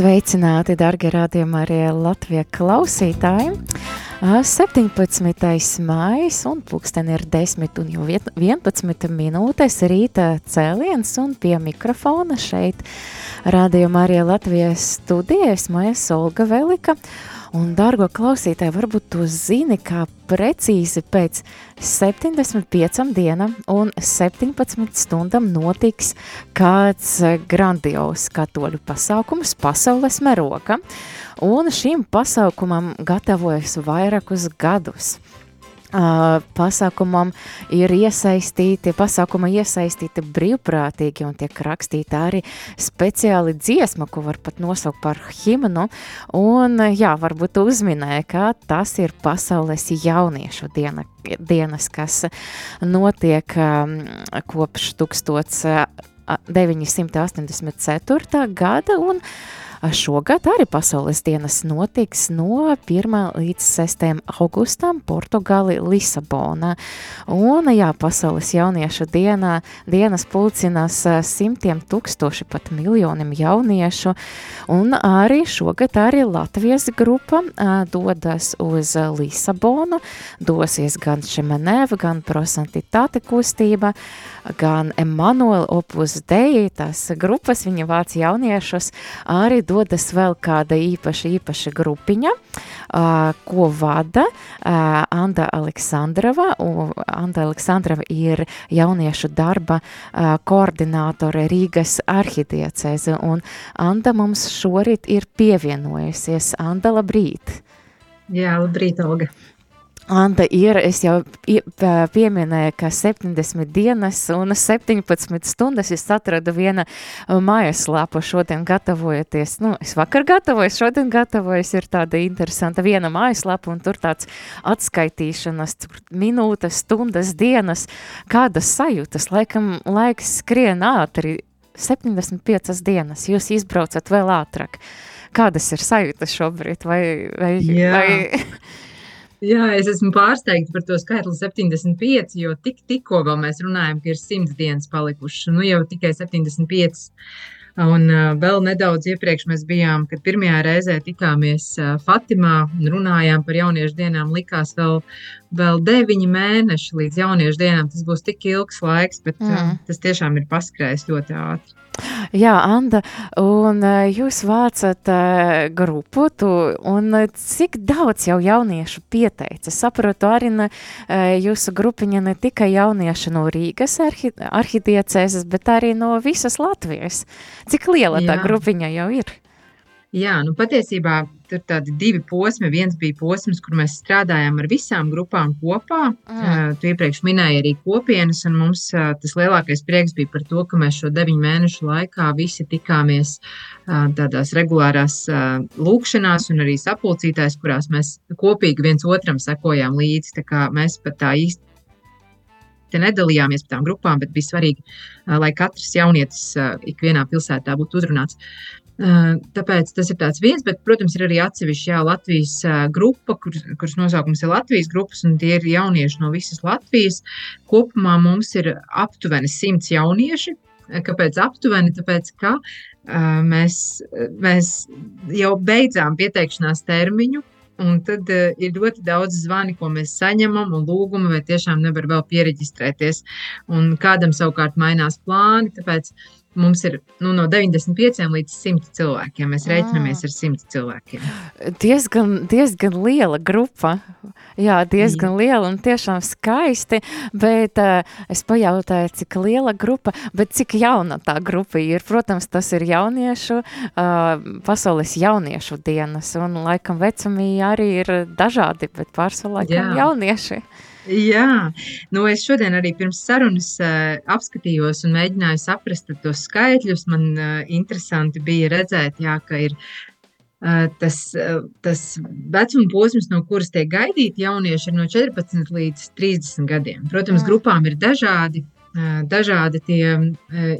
Sveicināti, darbie radījumi, arī Latvijas klausītāji. 17. maija, un pulksteni ir 10 un jau 11 minūtes rīta cēliens, un pie mikrofona šeit radījuma arī Latvijas studijas Maija Olga Velika. Un, dārgo klausītāji, varbūt tu zini, kā precīzi pēc 75 dienām un 17 stundām notiks kāds grandios katoļu pasākums pasaules meroga. Un šim pasākumam gatavojas vairākus gadus. Uh, pasākumam ir iesaistīti, pasākuma iesaistīti brīvprātīgi un tiek rakstīta arī speciāli dziesma, ko var pat nosaukt par himnu, un jā, varbūt uzminēja, ka tas ir pasaules jauniešu diena, dienas, kas notiek um, kopš 1984. gada, un Šogad arī pasaules dienas notiks no 1. līdz 6. augustam Portugāli Lisabonā. Un, jā, pasaules jauniešu dienā dienas pulcinās simtiem tūkstoši, pat miljoniem jauniešu. Un arī šogad arī Latvijas grupa dodas uz Lisabonu, dosies gan Šemeneva, gan Prosantitāte kustība, gan Emanuela Opus Dei, tās grupas, viņa vāc jauniešus, arī dodas vēl kāda īpaša, īpaša grupiņa, ko vada Anda Aleksandrova. Anda Aleksandrova ir jauniešu darba koordinātore Rīgas arhidiecēze, un Anda mums šorīt ir pievienojusies. Anda, labrīt! Jā, labrīt, Olga! Anta ir, es jau pieminēju, ka 70 dienas un 17 stundas es atradu viena mājaslāpa šodien gatavojoties. Nu, es vakar gatavojos, šodien gatavojos, ir tāda interesanta viena mājaslāpa un tur tāds atskaitīšanas minūtes, stundas, dienas, kādas sajūtas, laikam laiks skrien ātri, 75 dienas, jūs izbraucat vēl ātrāk. Kādas ir sajūtas šobrīd? Vai, vai, Jā. vai... Jā, es esmu pārsteigta par to skaitli 75, jo tik, tikko vēl mēs runājam, ka ir 100 dienas palikušas, nu jau tikai 75. Un uh, vēl nedaudz iepriekš mēs bijām, kad pirmajā reizē tikāmies uh, Fatimā un runājām par jauniešu dienām. Likās vēl, vēl deviņi mēneši līdz jauniešu dienām. Tas būs tik ilgs laiks, bet uh, Mm. tas tiešām ir paskrējis ļoti ātri. Jā, Anda, un eh, jūs vācat uh, grupu, tu, un eh, cik daudz jau jauniešu pieteica? Saprotu, arī ne, jūsu grupiņa ne tikai jaunieši no Rīgas arhi arhidiecēzes, bet arī no visas Latvijas. Cik liela tā Jā. grupiņa jau ir? Jā, nu patiesībā tur tādi divi posmi. Viens bija posms, kur mēs strādājām ar visām grupām kopā. Mm. Mm. Tu iepriekš minēji arī kopienas, un mums ā, tas lielākais prieks bija par to, ka mēs šo deviņu mēnešu laikā visi tikāmies ā, tādās regulārās lūkšanās un arī sapulcītājs, kurās mēs kopīgi viens otram sekojām līdzi. Tā kā mēs pat tā īsti te nedalījāmies par tām grupām, bet bija svarīgi, lai katrs jaunietis ikvienā pilsētā būtu uzrunāts. Tāpēc tas ir viens, bet, protams, ir arī atsevišķa Latvijas grupa, kur, kuras nosaukums ir Latvijas grupas, un tie ir jaunieši no visas Latvijas. Kopumā mums ir aptuveni simts jaunieši. Kāpēc aptuveni? Tāpēc, ka uh, mēs, mēs jau beidzām pieteikšanās termiņu Un tad uh, ir ļoti daudz zvani, ko mēs saņemam, un lūgumi, vai tiešām nevar vēl pieregistrēties. Un kādam savukārt mainās plāni. Tāpēc Mums ir nu, no 95 līdz 100 cilvēkiem. Mēs rēķinamies ar 100 cilvēkiem. Diezgan, diezgan liela grupa. Jā, diezgan Jā. liela un tiešām skaisti. Bet uh, es pajautāju, cik liela grupa, bet cik jauna tā grupa ir. Protams, tas ir jauniešu, uh, pasaules jauniešu dienas. Un laikam vecumī arī ir dažādi, bet pārsvarā laikam Jā. jaunieši. Jā, nu es šodien arī pirms sarunas uh, apskatījos un mēģināju saprast tos skaitļus. Man uh, interesanti bija redzēt, jā, ka ir uh, tas, tas vecuma posms, no kuras tiek gaidīti jaunieši, ir no 14 līdz 30 gadiem. Protams, jā. grupām ir dažādi dažādi tie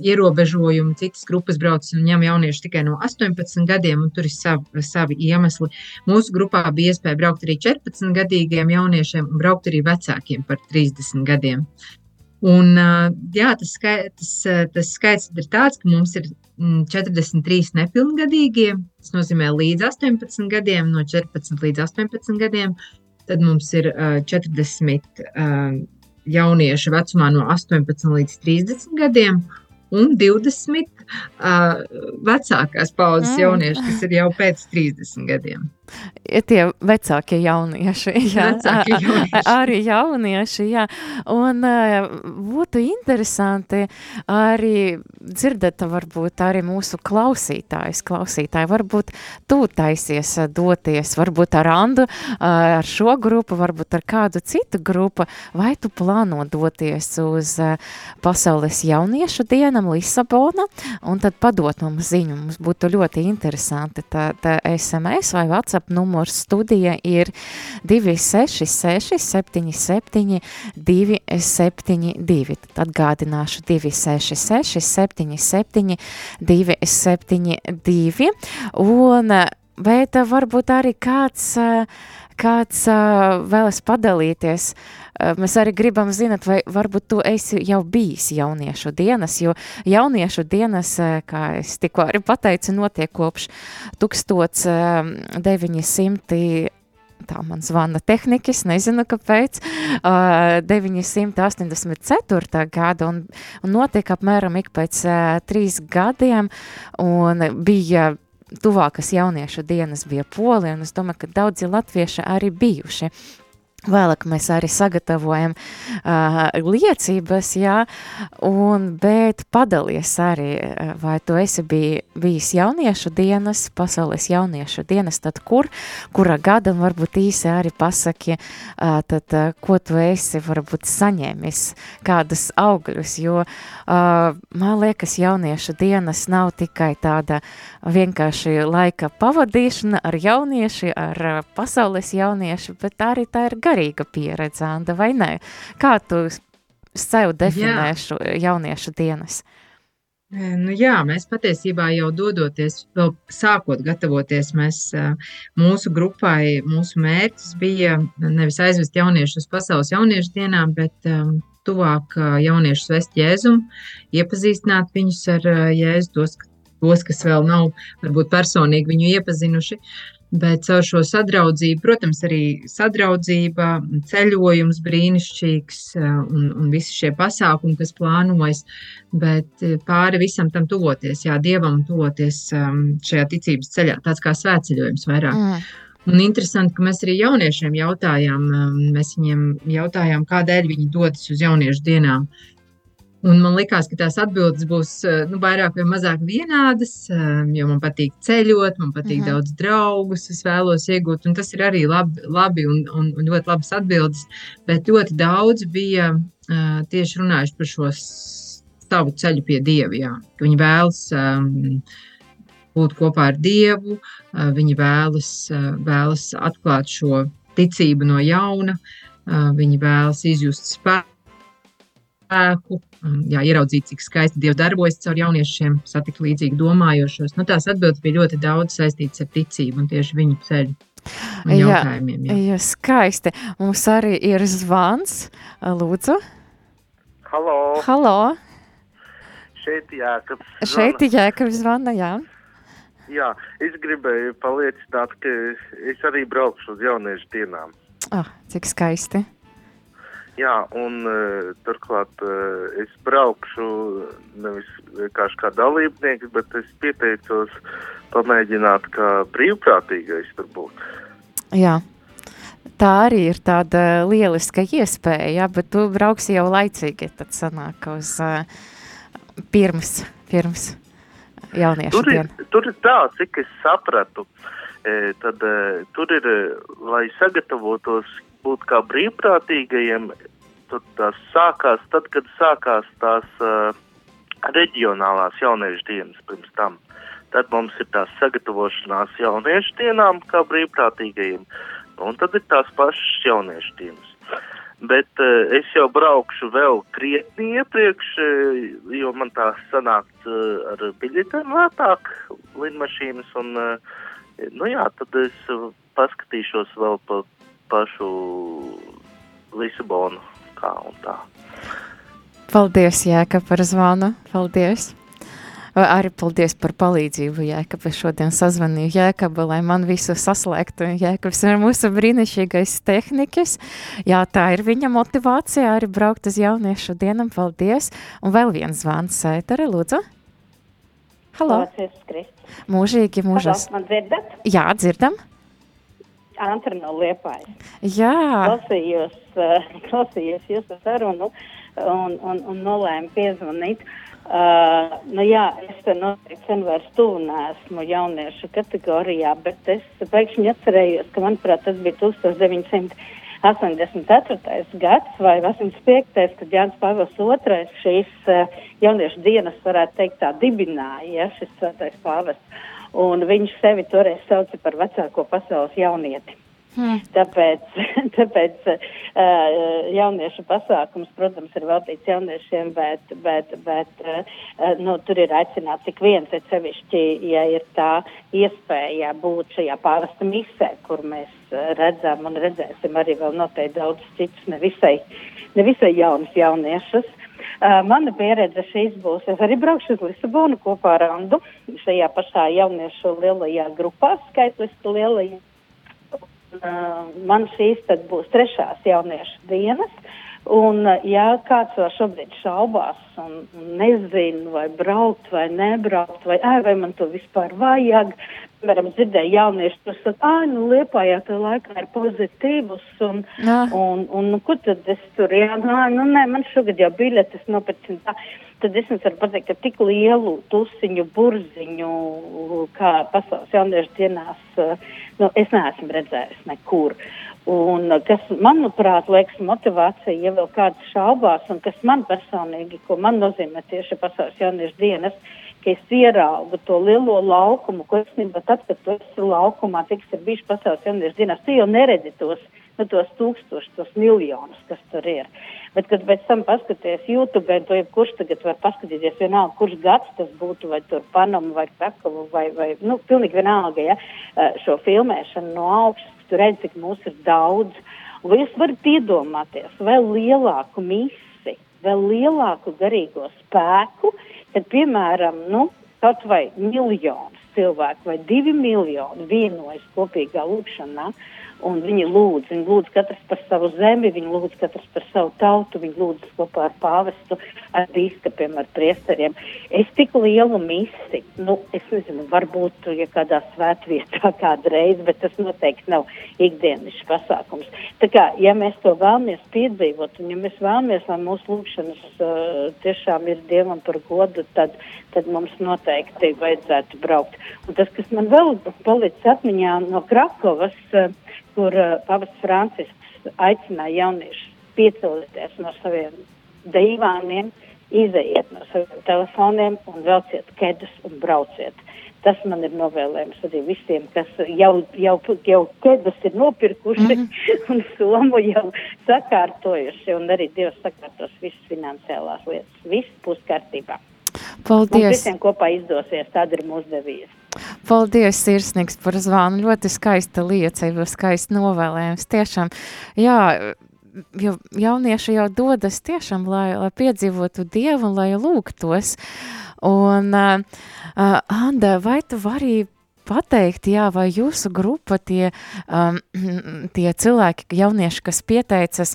ierobežojumi. Citas grupas brauc un ņem jaunieši tikai no 18 gadiem, un tur ir savi, savi iemesli. Mūsu grupā bija iespēja braukt arī 14 gadīgiem jauniešiem un braukt arī vecākiem par 30 gadiem. Un, jā, tas, skai, tas, tas skaits ir tāds, ka mums ir 43 nepilngadīgie. Tas nozīmē līdz 18 gadiem, no 14 līdz 18 gadiem. Tad mums ir 40 jaunieši vecumā no 18 līdz 30 gadiem un 20 uh, vecākās paudzes mm. jaunieši, kas ir jau pēc 30 gadiem tie vecākie jaunieši, jā, vecākie jaunieši. arī jaunieši, jā, un būtu interesanti arī dzirdēt varbūt arī mūsu klausītājs, klausītāji, varbūt tu taisies doties, varbūt ar Andu, ar šo grupu, varbūt ar kādu citu grupu, vai tu plāno doties uz pasaules jauniešu dienam Lisabona, un tad padot mums ziņu, mums būtu ļoti interesanti. Tā, tā SMS vai WhatsApp WhatsApp numurs studija ir 266 77 272. Tad atgādināšu 266 77 272. Un, bet varbūt arī kāds, kāds vēlas padalīties mēs arī gribam zināt, vai varbūt tu esi jau bijis jauniešu dienas, jo jauniešu dienas, kā es tikko arī pateicu, notiek kopš 1900 tā man zvana tehnikas, nezinu kāpēc, uh, 984. gada un, un notiek apmēram ik pēc uh, trīs gadiem un bija tuvākas jauniešu dienas bija Polija, un es domāju, ka daudzi latvieši arī bijuši. Vēlāk mēs arī sagatavojam uh, liecības, jā, un, bet padalies arī, vai tu esi bij, bijis jauniešu dienas, pasaules jauniešu dienas, tad kur, kura gada, un varbūt īsi arī pasaki, uh, tad, uh, ko tu esi varbūt saņēmis, kādas augļus, jo uh, man liekas, jauniešu dienas nav tikai tāda vienkārši laika pavadīšana ar jaunieši, ar uh, pasaules jaunieši, bet arī tā ir garīga pieredze, Anda, vai ne? Kā tu sev definē šo jauniešu dienas? Nu jā, mēs patiesībā jau dodoties, vēl sākot gatavoties, mēs, mūsu grupai, mūsu mērķis bija nevis aizvest jauniešus uz pasaules jauniešu dienām, bet um, tuvāk jauniešus vest jēzumu, iepazīstināt viņus ar jēzu, tos, tos, kas vēl nav varbūt personīgi viņu iepazinuši. Uh, Bet caur šo sadraudzību, protams, arī sadraudzība, ceļojums brīnišķīgs eh, un, un visi šie pasākumi, kas plānojas, bet eh, pāri visam tam tuvoties, jā, Dievam tuvoties ehm, šajā ticības ceļā, tāds kā svētceļojums vairāk. Mm. Un interesanti, ka mēs arī jauniešiem jautājām, ehm, mēs viņiem jautājām, kādēļ viņi dodas uz jauniešu dienām. Un man liekas, ka tās atbildes būs eh, nu, vairāk vai mazāk vienādas, eh, jo man patīk ceļot, man patīk uh mhm. -huh. daudz draugus, es vēlos iegūt, un tas ir arī labi, labi un, un, un ļoti labas atbildes. Bet ļoti daudz bija uh, tieši runājuši par šo savu ceļu pie Dieva. Jā. Viņi vēlas um, būt kopā ar Dievu, uh, viņi vēlas, uh, vēlas atklāt šo ticību no jauna, uh, viņi vēlas izjust spēku spēku, jā, ieraudzīt, cik skaisti Dievs darbojas caur jauniešiem, satikt līdzīgi domājošos. Nu, tās atbildes bija ļoti daudz saistītas ar ticību un tieši viņu ceļu. Jā, jā. jā, skaisti. Mums arī ir zvans. Lūdzu. Halo. Halo. Šeit Jākabs. Šeit Jākabs zvana, jā. Jā, es gribēju paliecināt, ka es arī braukšu uz jauniešu dienām. Ah, cik skaisti. Jā, un uh, turklāt uh, es braukšu nevis vienkārši kā dalībnieks, bet es pieteicos pamēģināt kā brīvprātīgais tur būt. Jā. Tā arī ir tāda lieliska iespēja, jā, bet tu brauksi jau laicīgi, tad sanāk uz uh, pirms, pirms jauniešu Tur ir, dienu. tur ir tā, cik es sapratu, e, tad e, tur ir, lai sagatavotos būt kā brīvprātīgajiem, tad tās sākās, tad, kad sākās tās uh, reģionālās jauniešu dienas pirms tam. Tad mums ir tās sagatavošanās jauniešu dienām kā brīvprātīgajiem, un tad ir tās pašas jauniešu dienas. Bet uh, es jau braukšu vēl krietni iepriekš, uh, jo man tā sanākt uh, ar biļetēm lētāk lidmašīnas, un, uh, nu jā, tad es uh, paskatīšos vēl pa pašu Lisabonu kā un tā. Paldies, Jēka, par zvanu. Paldies. Arī paldies par palīdzību, Jēkab. Es šodien sazvanīju Jēkabu, lai man visu saslēgtu. Jēkabs ir mūsu brīnišķīgais tehnikas. Jā, tā ir viņa motivācija arī braukt uz jauniešu dienam. Paldies. Un vēl viens zvans sētare, lūdzu. Halo. Mūžīgi, mūžas. Halo, Man dzirdat? Jā, dzirdam. Antra no Liepājas. Jā. Klausījos, uh, klausījos jūsu sarunu un, un, un nolēmu piezvanīt. Uh, nu jā, es te noteikti sen vairs tuvu neesmu jauniešu kategorijā, bet es pēkšņi atcerējos, ka, manuprāt, tas bija 1984. gads vai 85. kad Jānis Pāvils II šīs uh, jauniešu dienas, varētu teikt, tā dibināja, ja, šis svētais pāvests. Un viņš sevi toreiz sauca par vecāko pasaules jaunieti. Hmm. Tāpēc, tāpēc uh, jauniešu pasākums, protams, ir veltīts jauniešiem, bet, bet, bet uh, nu, tur ir aicināts ik viens, et sevišķi, ja ir tā iespēja būt šajā pāvesta misē, kur mēs uh, redzam un redzēsim arī vēl noteikti daudz citus nevisai, nevisai jaunus jauniešus. Uh, mana pieredze šīs būs. Es arī braukšu uz Lisabonu kopā ar Andu šajā pašā jauniešu lielajā grupā, skaitliski lielajā. Uh, man šīs tad būs trešās jauniešu dienas. Un, uh, ja kāds vēl šobrīd šaubās un, nezina, vai braukt vai nebraukt, vai, ai, vai man to vispār vajag, piemēram, dzirdēju jaunieši, kas saka, ah, nu, liepājā tā laikā ir pozitīvs, un, Jā. un, un, nu, kur tad es tur, jā, nu, nu, nē, man šogad jau biļetes nopirksim tā. Tad es jums varu pateikt, ka tik lielu tusiņu, burziņu, kā pasaules jauniešu dienās, nu, es neesmu redzējis nekur. Un kas, manuprāt, liekas motivācija, ja vēl kāds šaubās, un kas man personīgi, ko man nozīmē tieši pasaules jauniešu dienas, ka es ieraugu to lielo laukumu, ko es nezinu, tad, kad tu esi laukumā, tiks ir bijuši pasaules jauniešu dienas, tu jau neredzi tos, nu, tos tūkstošus, tos miljonus, kas tur ir. Bet, kad pēc tam paskaties YouTube, to jebkurš tagad var paskatīties vienalga, kurš gads tas būtu, vai tur Panamu, vai Krakavu, vai, vai, nu, pilnīgi vienalga, ja, šo filmēšanu no augšas, tu redzi, cik mūs ir daudz. Vai jūs varat iedomāties vēl lielāku misi, vēl lielāku garīgo spēku, kad, piemēram, nu, kaut vai miljons cilvēku vai divi miljoni vienojas kopīgā lūkšanā, un viņi lūdz, viņi lūdz katrs par savu zemi, viņi lūdz katrs par savu tautu, viņi lūdz kopā ar pāvestu, ar bīskapiem, ar priesteriem. Es tik lielu misi, nu, es nezinu, varbūt, ja kādā svētvietā kādreiz, bet tas noteikti nav ikdienišs pasākums. Tā kā, ja mēs to vēlamies piedzīvot, un ja mēs vēlamies, lai mūsu lūkšanas uh, tiešām ir Dievam par godu, tad, tad mums noteikti vajadzētu braukt. Un tas, kas man vēl palicis atmiņā no Krakovas, uh, kur uh, Pāvests Francisks aicināja jauniešus piecelties no saviem divāniem, izejiet no saviem telefoniem un velciet kedus un brauciet. Tas man ir novēlējums arī visiem, kas jau, jau, jau kedus ir nopirkuši mm -hmm. un somu jau sakārtojuši, un arī Dievs sakārtos visas finansiālās lietas. Viss būs kārtībā. Paldies! Mums visiem kopā izdosies, tāda ir mūsu devīze. Paldies, sirsnīgs par zvanu. Ļoti skaista liecība, skaisti novēlējums. Tiešām, jā, jo jaunieši jau dodas tiešām, lai, lai piedzīvotu Dievu un lai lūgtos. Un, uh, uh, Anda, vai tu vari pateikt, jā, vai jūsu grupa, tie, um, tie cilvēki, jaunieši, kas pieteicas,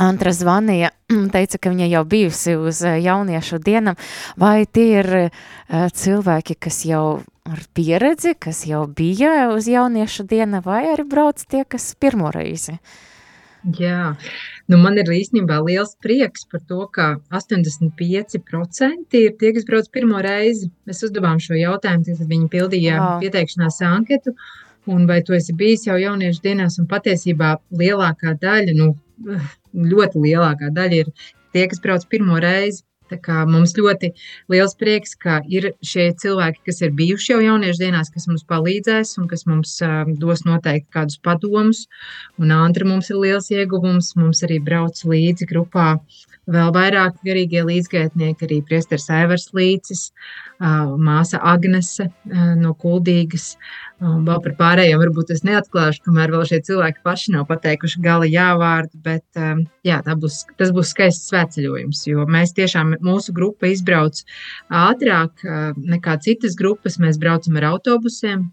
Antra zvanīja, teica, ka viņa jau bijusi uz eh, jauniešu dienam, vai tie ir uh, cilvēki, kas jau ar pieredzi, kas jau bija uz jauniešu dienu, vai arī brauc tie, kas pirmo reizi? Jā, nu man ir īstenībā liels prieks par to, ka 85% ir tie, kas brauc pirmo reizi. Mēs uzdevām šo jautājumu, tad viņi pildīja wow. pieteikšanās anketu, un vai tu esi bijis jau jauniešu dienās, un patiesībā lielākā daļa, nu, ļoti lielākā daļa ir tie, kas brauc pirmo reizi. Mums ļoti liels prieks, ka ir šie cilvēki, kas ir bijuši jau jauniešu dienās, kas mums palīdzēs un kas mums uh, dos noteikti kādus padomus. Un Andra mums ir liels ieguvums. Mums arī brauc līdzi grupā vēl vairāk garīgie līdzgaitnieki, arī priesteris Aivars Līcis, māsa Agnese no Kuldīgas. Vēl par pārējiem varbūt es neatklāšu, kamēr vēl šie cilvēki paši nav pateikuši gala jāvārdu, bet jā, būs, tas būs skaists svētceļojums, jo mēs tiešām, mūsu grupa izbrauc ātrāk nekā citas grupas, mēs braucam ar autobusiem,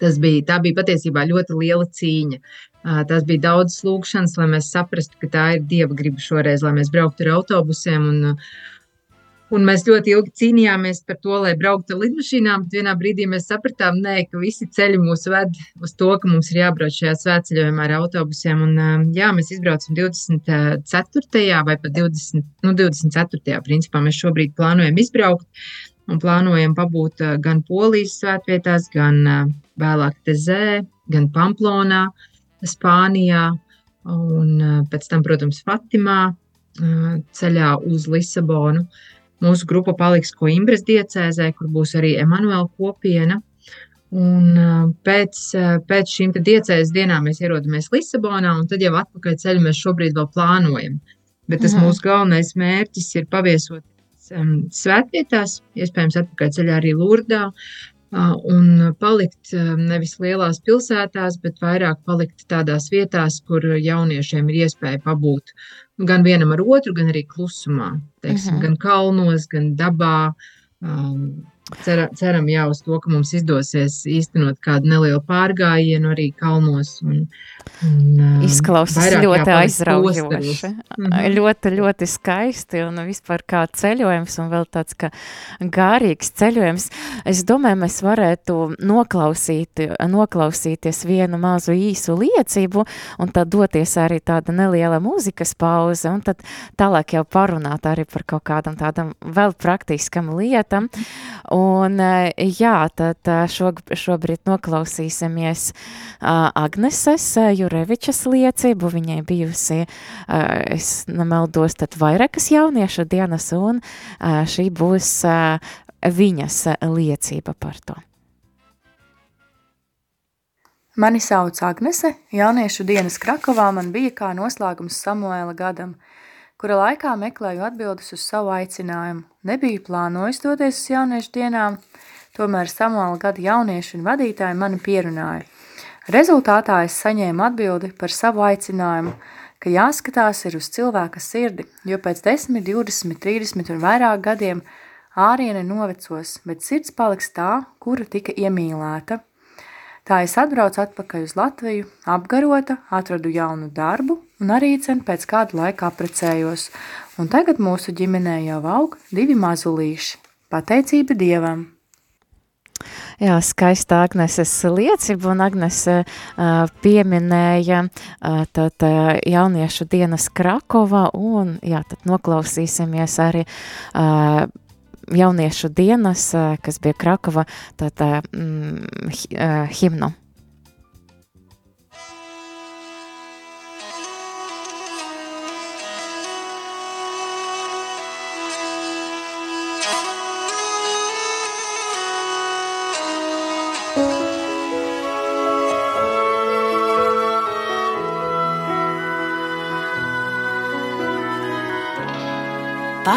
Tas bija, tā bija patiesībā ļoti liela cīņa. Tas bija daudz lūgšanas, lai mēs saprastu, ka tā ir dieva griba šoreiz, lai mēs brauktu ar autobusiem. Un, Un mēs ļoti ilgi cīnījāmies par to, lai brauktu ar lidmašīnām, bet vienā brīdī mēs sapratām, nē, ka visi ceļi mūs ved uz to, ka mums ir jābrauc šajā svētceļojumā ar autobusiem. Un, jā, mēs izbraucam 24. vai pat 20, nu, 24. principā mēs šobrīd plānojam izbraukt un plānojam pabūt gan Polijas svētvietās, gan vēlāk Tezē, gan Pamplonā, Spānijā un pēc tam, protams, Fatimā ceļā uz Lisabonu. Mūsu grupa paliks Coimbras diecēzē, kur būs arī Emanuela kopiena. Un pēc, pēc šīm diecēzes dienām mēs ierodamies Lisabonā, un tad jau atpakaļ ceļu mēs šobrīd vēl plānojam. Bet tas mhm. mūsu galvenais mērķis ir paviesot um, svētvietās, iespējams, atpakaļ ceļā arī Lurdā, un palikt nevis lielās pilsētās, bet vairāk palikt tādās vietās, kur jauniešiem ir iespēja pabūt gan vienam ar otru, gan arī klusumā, teiksim, uh -huh. gan kalnos, gan dabā. Um, cer, ceram jau uz to, ka mums izdosies īstenot kādu nelielu pārgājienu arī kalnos. Un, un, Izklausās ļoti aizraujoši. Mm -hmm. Ļoti, ļoti skaisti un vispār kā ceļojums un vēl tāds kā gārīgs ceļojums. Es domāju, mēs varētu noklausīt, noklausīties vienu mazu īsu liecību un tad doties arī tāda neliela mūzikas pauze un tad tālāk jau parunāt arī par kaut kādam tādam vēl praktiskam lietam. Un jā, tad šo, šobrīd noklausīsimies Agneses Jurevičas liecību. Viņai bijusi, es nemeldos, tad vairākas jauniešu dienas, un šī būs viņas liecība par to. Mani sauc Agnese, jauniešu dienas Krakovā man bija kā noslēgums Samuēla gadam, kura laikā meklēju atbildes uz savu aicinājumu. Nebiju plānojis doties uz jauniešu dienām, tomēr Samuēla gada jaunieši un vadītāji mani pierunāja – Rezultātā es saņēmu atbildi par savu aicinājumu, ka jāskatās ir uz cilvēka sirdi, jo pēc 10, 20, 30 un vairāk gadiem āriene novecos, bet sirds paliks tā, kura tika iemīlēta. Tā es atbraucu atpakaļ uz Latviju, apgarota, atradu jaunu darbu un arī cen pēc kādu laiku aprecējos, un tagad mūsu ģimenē jau aug divi mazulīši. Pateicība Dievam! Jā, skaista Agneses liecība, un Agnese uh, pieminēja uh, tad, uh, jauniešu dienas Krakova, un jā, tad noklausīsimies arī uh, jauniešu dienas, uh, kas bija Krakova, tad uh, mm, uh, himnu.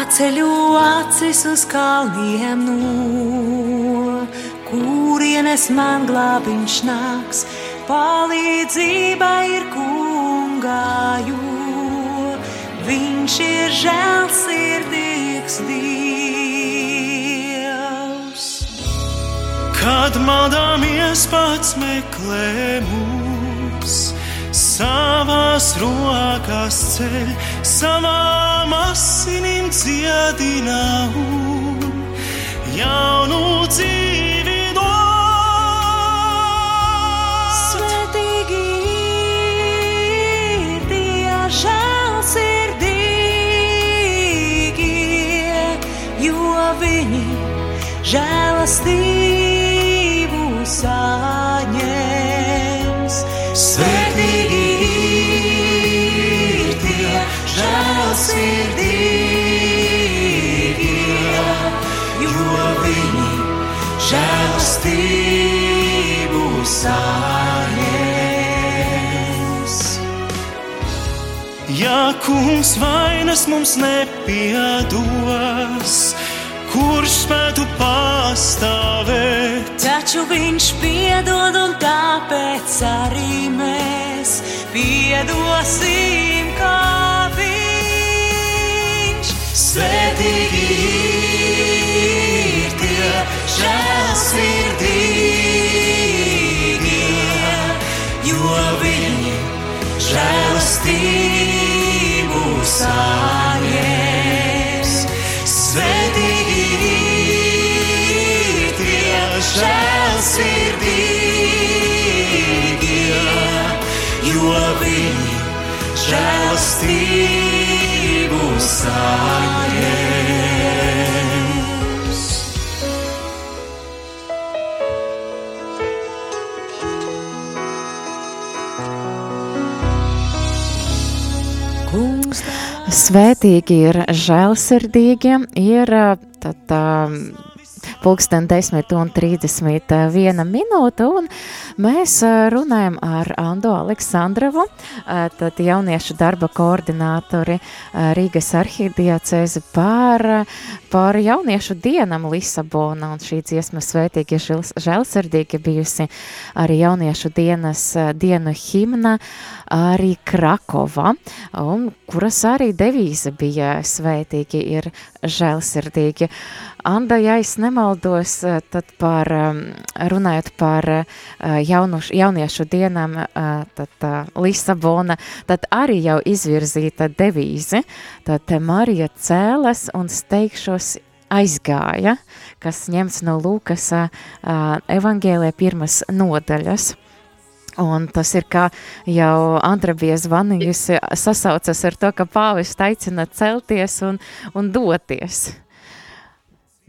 Paceļu acis uz kalniem, no kurienes man glābiņš nāks. Palīdzība ir kungā, jo viņš ir žēlsirdīgs Dievs. kad maldāmies pats meklē mūs. Savās rokās ceļ, savām asinīm dziedina un jaunu dzīvi dod. Svētīgi ir tie žēlsirdīgie, jo viņi žēlastību žēlastību saņems. Ja kungs vainas mums nepiedos, kurš spētu pastāvēt? Taču viņš piedod, un tāpēc arī mēs piedosim, kā viņš. Svētīgi žēlsirdīgie, jo viņi žēlastību saņems. Svētīgi ir tie žēlsirdīgie, jo viņi žēlastību saņems. Svētīgi ir žēlsirdīgie, ir ā, tad, um, pulksten 10 un 31 minūte, un mēs ā, runājam ar Ando Aleksandrovu, ā, tad jauniešu darba koordinātori Rīgas arhīdiacēzi par, par jauniešu dienam Lisabona, un šī dziesma svētīgi ir žēls- žēlsirdīgi bijusi arī jauniešu dienas dienu himna arī Krakova, un kuras arī devīze bija svētīgi ir žēlsirdīgi. Anda, ja es nemaldos, eh, tad par, um, runājot par eh, jaunuš, jauniešu dienām, eh, tad Lisabona, tad arī jau izvirzīta devīze, tad Marija cēlas un steigšos aizgāja, kas ņemts no Lūkas evangēlē pirmas nodaļas. Un tas ir kā jau Andra bija zvanījusi, sasaucas ar to, ka pāvis aicina celties un, un doties.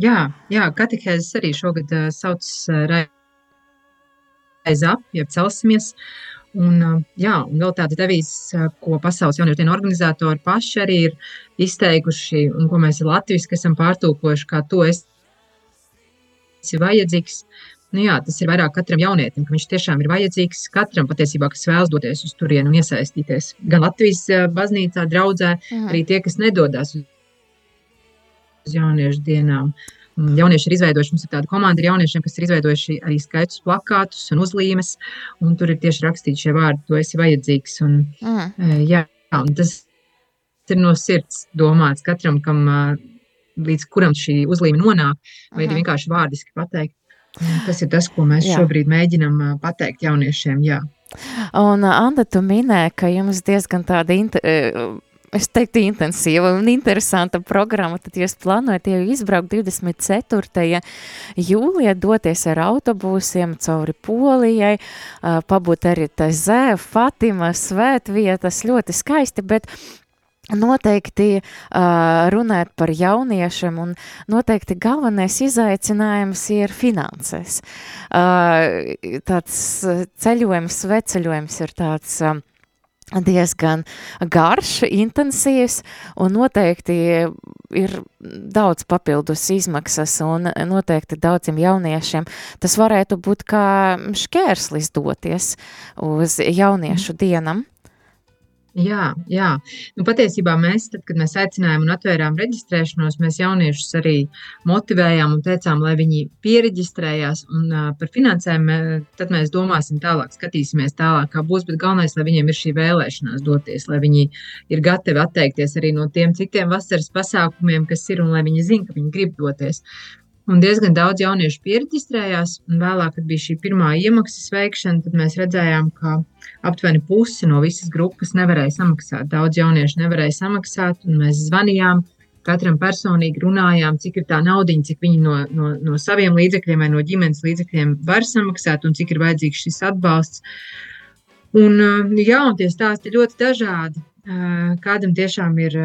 Jā, jā katehēzes arī šogad uh, sauc uh, Rise Up, jeb celsimies. Un, uh, jā, un vēl tāda devīze, ko pasaules jauniešu dienu organizatori paši arī ir izteikuši, un ko mēs latviski esam pārtulkojuši, kā to esi vajadzīgs. Nu, jā, tas ir vairāk katram jaunietim, ka viņš tiešām ir vajadzīgs katram patiesībā, kas vēlas doties uz turieni un iesaistīties. Gan Latvijas baznīcā, draudzē, Mhm. arī tie, kas nedodas uz uz jauniešu dienām. Un Jaunieši ir izveidojuši, mums ir tāda komanda ar jauniešiem, kas ir izveidojuši arī skaistus plakātus un uzlīmes, un tur ir tieši rakstīti šie vārdi, tu esi vajadzīgs. Un, Mm. e, jā, un tas ir no sirds domāts katram, kam, ā, līdz kuram šī uzlīme nonāk, vai arī Mhm. vienkārši vārdiski pateikt. Tas ir tas, ko mēs Jā. šobrīd mēģinām ā, pateikt jauniešiem. Jā. Un, ā, Anda, tu minēji, ka jums diezgan tāda, es teiktu, intensīva un interesanta programma, tad jūs plānojat jau izbraukt 24. jūlijā, doties ar autobūsiem cauri Polijai, pabūt arī Tezē, Fatima, svētvietas, ļoti skaisti, bet Noteikti uh, runāt par jauniešiem, un noteikti galvenais izaicinājums ir finanses. Uh, tāds ceļojums, sveceļojums ir tāds. Uh, diezgan garš, intensīvs, un noteikti ir daudz papildus izmaksas, un noteikti daudziem jauniešiem tas varētu būt kā šķērslis doties uz jauniešu dienam. Jā, jā. Nu, patiesībā mēs, tad, kad mēs aicinājām un atvērām reģistrēšanos, mēs jauniešus arī motivējām un teicām, lai viņi pieregistrējās. Un, uh, par finansēm uh, tad mēs domāsim tālāk, skatīsimies tālāk, kā būs. Bet galvenais, lai viņiem ir šī vēlēšanās doties, lai viņi ir gatavi atteikties arī no tiem citiem vasaras pasākumiem, kas ir, un lai viņi zinātu, ka viņi grib doties. Un diezgan daudz jauniešu pieregistrējās. Vēlāk, kad bija šī pirmā iemaksas veikšana, tad mēs redzējām, ka aptuveni pusi no visas grupas nevarēja samaksāt. Daudz jauniešu nevarēja samaksāt, un mēs zvanījām. Katram personīgi runājām, cik ir tā nauda, cik viņi no, no, no saviem līdzekļiem vai no ģimenes līdzekļiem var samaksāt, un cik ir vajadzīgs šis atbalsts. Un, jā, un tie stāsti ļoti dažādi. Kādam tiešām ir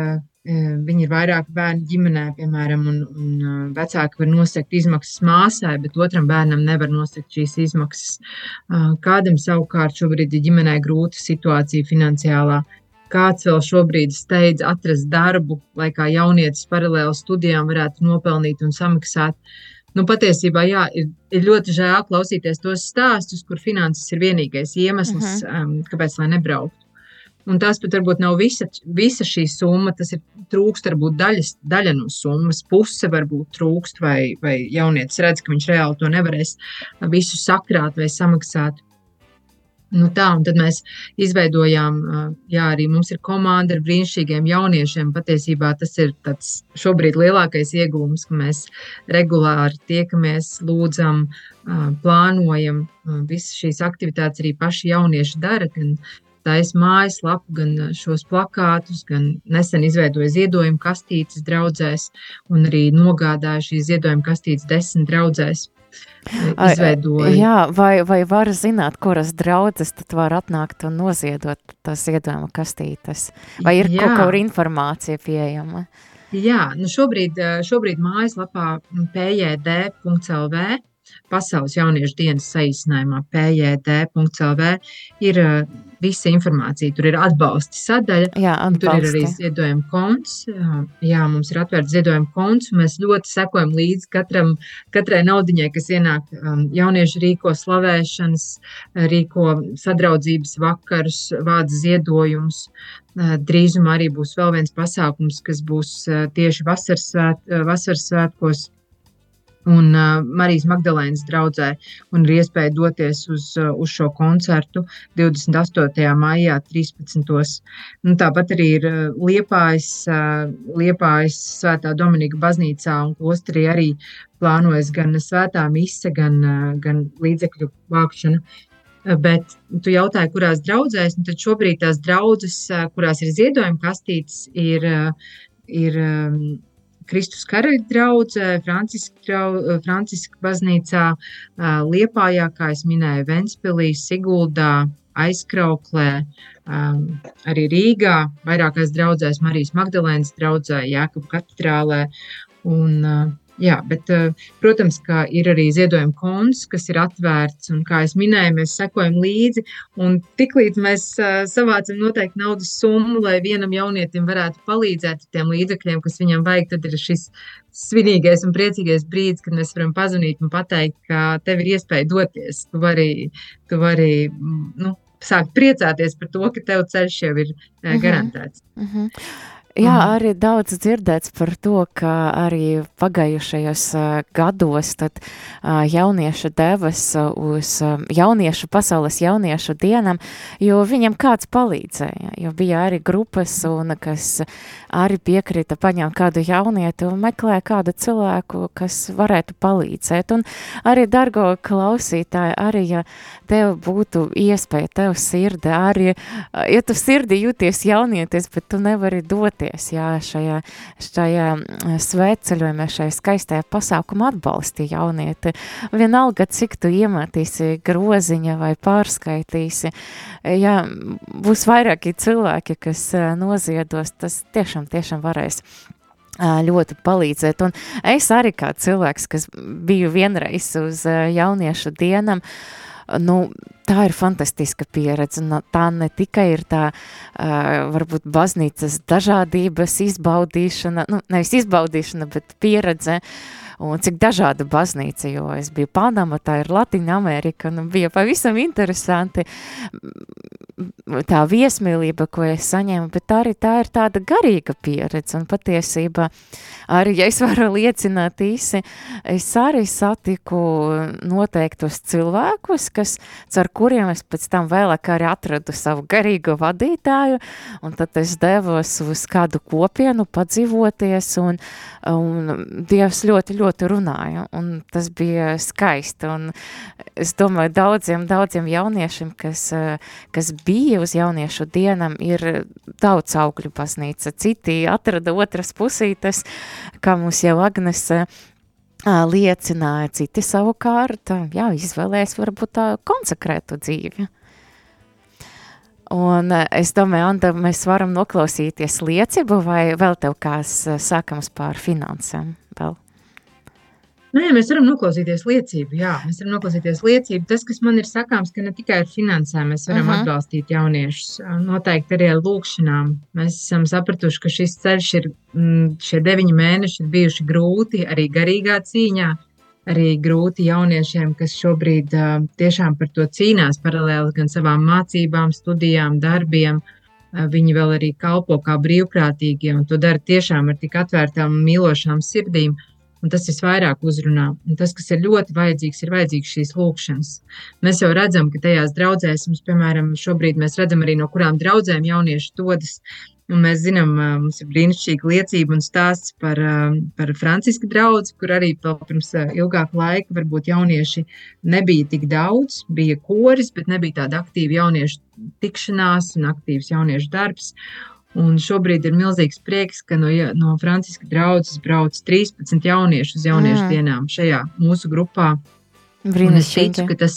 Viņi ir vairāk bērnu ģimenē, piemēram, un, un vecāki var nosegt izmaksas māsai, bet otram bērnam nevar nosegt šīs izmaksas. Kādam savukārt šobrīd ir ģimenē grūta situācija finansiālā. Kāds vēl šobrīd steidz atrast darbu, lai kā jaunietis paralēli studijām varētu nopelnīt un samaksāt. Nu, patiesībā jā, ir, ir ļoti žēl klausīties tos stāstus, kur finanses ir vienīgais iemesls, uh -huh. um, kāpēc lai nebrauktu. Un tas pat varbūt nav visa, visa šī summa, tas ir trūkst varbūt daļas, daļa no summas, puse varbūt trūkst, vai, vai jaunietis redz, ka viņš reāli to nevarēs visu sakrāt vai samaksāt. Nu tā, un tad mēs izveidojām, jā, arī mums ir komanda ar brīnišķīgiem jauniešiem. Patiesībā tas ir tāds šobrīd lielākais iegūms, ka mēs regulāri tiekamies, lūdzam, plānojam. Visas šīs aktivitātes arī paši jaunieši dara, gan taisa mājaslapu, gan šos plakātus, gan nesen izveidoja ziedojumu kastītes draudzēs un arī nogādāja šīs ziedojuma kastītes desmit draudzēs. Izveidoja. Jā, vai, vai var zināt, kuras draudzes tad var atnākt un noziedot tās ziedojuma kastītes? Vai ir Jā. kaut kāda informācija pieejama? Jā, nu šobrīd, šobrīd mājaslapā pjd.lv Pasaules jauniešu dienas saīsinājumā PJD.CLV ir visa informācija. Tur ir atbalsta sadaļa. Jā, atbalsti. tur ir arī ziedojuma konts. Jā, mums ir atvērts ziedojuma konts. Mēs ļoti sekojam līdzi katram, katrai naudiņai, kas ienāk. Jaunieši rīko slavēšanas, rīko sadraudzības vakarus, vāc ziedojumus. Drīzumā arī būs vēl viens pasākums, kas būs tieši vasaras, svēt, vasaras svētkos un uh, Marijas Magdalēnas draudzē, un ir iespēja doties uz, uh, uz šo koncertu 28. maijā, 13. Nu, tāpat arī ir uh, Liepājas, uh, Liepājas Svētā Dominika baznīcā un klosterī arī plānojas gan svētā mise, gan, uh, gan līdzekļu vākšana. Uh, bet tu jautāji, kurās draudzēs, nu tad šobrīd tās draudzes, uh, kurās ir ziedojuma kastītes, ir, ir um, Kristus karaļa draugzē, Franciska, Franciska baznīcā, Liepājā, kā es minēju, Ventspilī, Siguldā, Aizkrauklē, um, arī Rīgā, vairākās draudzēs, Marijas Magdalēnas draudzē, Jākapa katedrālē. Un, Jā, bet, eh, protams, ka ir arī ziedojuma konts, kas ir atvērts, un, kā jau minēju, mēs sekojam līdzi. Tiklīdz mēs eh, savācam noteikti naudas summu, lai vienam jaunietim varētu palīdzēt ar tiem līdzekļiem, kas viņam vajag, tad ir šis svinīgais un priecīgais brīdis, kad mēs varam pazvanīt un pateikt, ka tev ir iespēja doties. Tu vari, tu vari nu, sākt priecāties par to, ka tev ceļš jau ir uh, garantēts. Uh -huh. Uh -huh. Jā, mhm. arī daudz dzirdēts par to, ka arī pagājušajos gados tad, jaunieši devas uz jauniešu pasaules jauniešu dienam, jo viņam kāds palīdzēja, jo bija arī grupas, un kas arī piekrita paņemt kādu jaunieti un meklē kādu cilvēku, kas varētu palīdzēt. Un arī, dargo klausītāji, arī, ja tev būtu iespēja, tev sirdi, arī, ja tu sirdi jūties jaunietis, bet tu nevari doties doties jā, šajā, šajā mm, svētceļojumā, šajā skaistajā pasākumā atbalsti jaunieti. Vienalga, cik tu iemetīsi groziņa vai pārskaitīsi, jā, būs vairāki cilvēki, kas noziedos, tas tiešām, tiešām varēs ļoti palīdzēt. Un es arī kā cilvēks, kas biju vienreiz uz jauniešu dienam, uh, nu, tā ir fantastiska pieredze. Nu, tā ne tikai ir tā, uh, varbūt, baznīcas dažādības izbaudīšana, nu, nevis izbaudīšana, bet pieredze. Un cik dažāda baznīca, jo es biju Panama, tā ir Latvija Amerika, un bija pavisam interesanti. tā viesmīlība, ko es saņēmu, bet arī tā ir tāda garīga pieredze. Un patiesībā arī, ja es varu liecināt īsi, es arī satiku noteiktus cilvēkus, kas, ar kuriem es pēc tam vēlāk arī atradu savu garīgo vadītāju, un tad es devos uz kādu kopienu padzīvoties, un, un Dievs ļoti, ļoti runāja, un tas bija skaisti, un es domāju daudziem, daudziem jauniešiem, kas, kas bija uz jauniešu dienam, ir daudz augļu baznīca. Citi atrada otras pusītes, kā mums jau Agnese liecināja, citi savukārt, jā, izvēlēs varbūt tā konsekrētu dzīvi. Un es domāju, Anda, mēs varam noklausīties liecību vai vēl tev kās sākams pār finansēm vēl? Nē, mēs varam noklausīties liecību. Jā, mēs varam noklausīties liecību. Tas, kas man ir sakāms, ka ne tikai ar finansēm mēs varam uh -huh. atbalstīt jauniešus, noteikti arī ar lūkšanām. Mēs esam sapratuši, ka šis ceļš ir, šie deviņi mēneši ir bijuši grūti arī garīgā cīņā. Arī grūti jauniešiem, kas šobrīd uh, tiešām par to cīnās paralēli gan savām mācībām, studijām, darbiem. Uh, viņi vēl arī kalpo kā brīvprātīgie un to dara tiešām ar tik atvērtām un mīlošām sirdīm. Un tas visvairāk uzrunā. Un tas, kas ir ļoti vajadzīgs, ir vajadzīgs šīs lūkšanas. Mēs jau redzam, ka tajās draudzēs, mums, piemēram, šobrīd mēs redzam arī no kurām draudzēm jaunieši dodas. Un mēs zinām, mums ir brīnišķīga liecība un stāsts par, par Franciska draugu, kur arī pirms ilgāka laika varbūt jaunieši nebija tik daudz, bija koris, bet nebija tāda aktīva jauniešu tikšanās un aktīvs jauniešu darbs. Un šobrīd ir milzīgs prieks, ka no, no Franciska draudzes brauc 13 jauniešu uz jauniešu mm. dienām šajā mūsu grupā. Es ticu, ka, tas,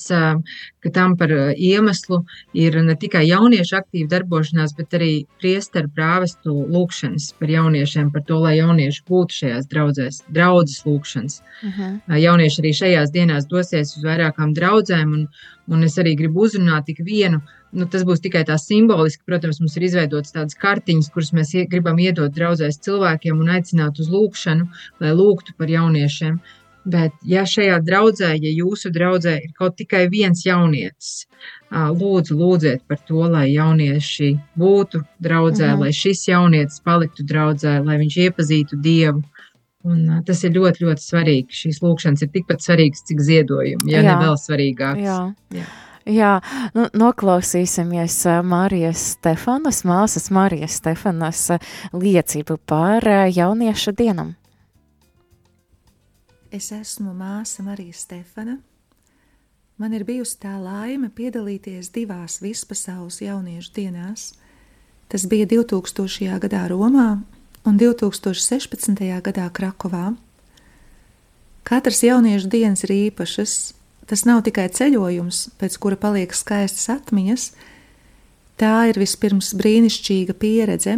ka tam par iemeslu ir ne tikai jauniešu aktīva darbošanās, bet arī priesteru prāvestu lūkšanas par jauniešiem, par to, lai jaunieši būtu šajās draudzēs, draudzes lūkšanas. Uh mhm. -huh. Jaunieši arī šajās dienās dosies uz vairākām draudzēm, un, un es arī gribu uzrunāt tik vienu nu, tas būs tikai tā simboliski. Protams, mums ir izveidotas tādas kartiņas, kuras mēs gribam iedot draudzēs cilvēkiem un aicināt uz lūgšanu, lai lūgtu par jauniešiem. Bet, ja šajā draudzē, ja jūsu draudzē ir kaut tikai viens jaunietis, lūdzu, lūdziet par to, lai jaunieši būtu draudzē, mhm. lai šis jaunietis paliktu draudzē, lai viņš iepazītu Dievu. Un, tas ir ļoti, ļoti svarīgi. Šīs lūkšanas ir tikpat svarīgas, cik ziedojumi, ja Jā. ne vēl svarīgākas. Jā. Jā. Jā, nu, noklausīsimies Marijas Stefanas, māsas Marijas Stefanas liecību par jauniešu dienam. Es esmu māsa Marija Stefana. Man ir bijusi tā laime piedalīties divās vispasaules jauniešu dienās. Tas bija 2000. gadā Romā un 2016. gadā Krakovā. Katras jauniešu dienas ir īpašas, Tas nav tikai ceļojums, pēc kura paliek skaistas atmiņas, tā ir vispirms brīnišķīga pieredze,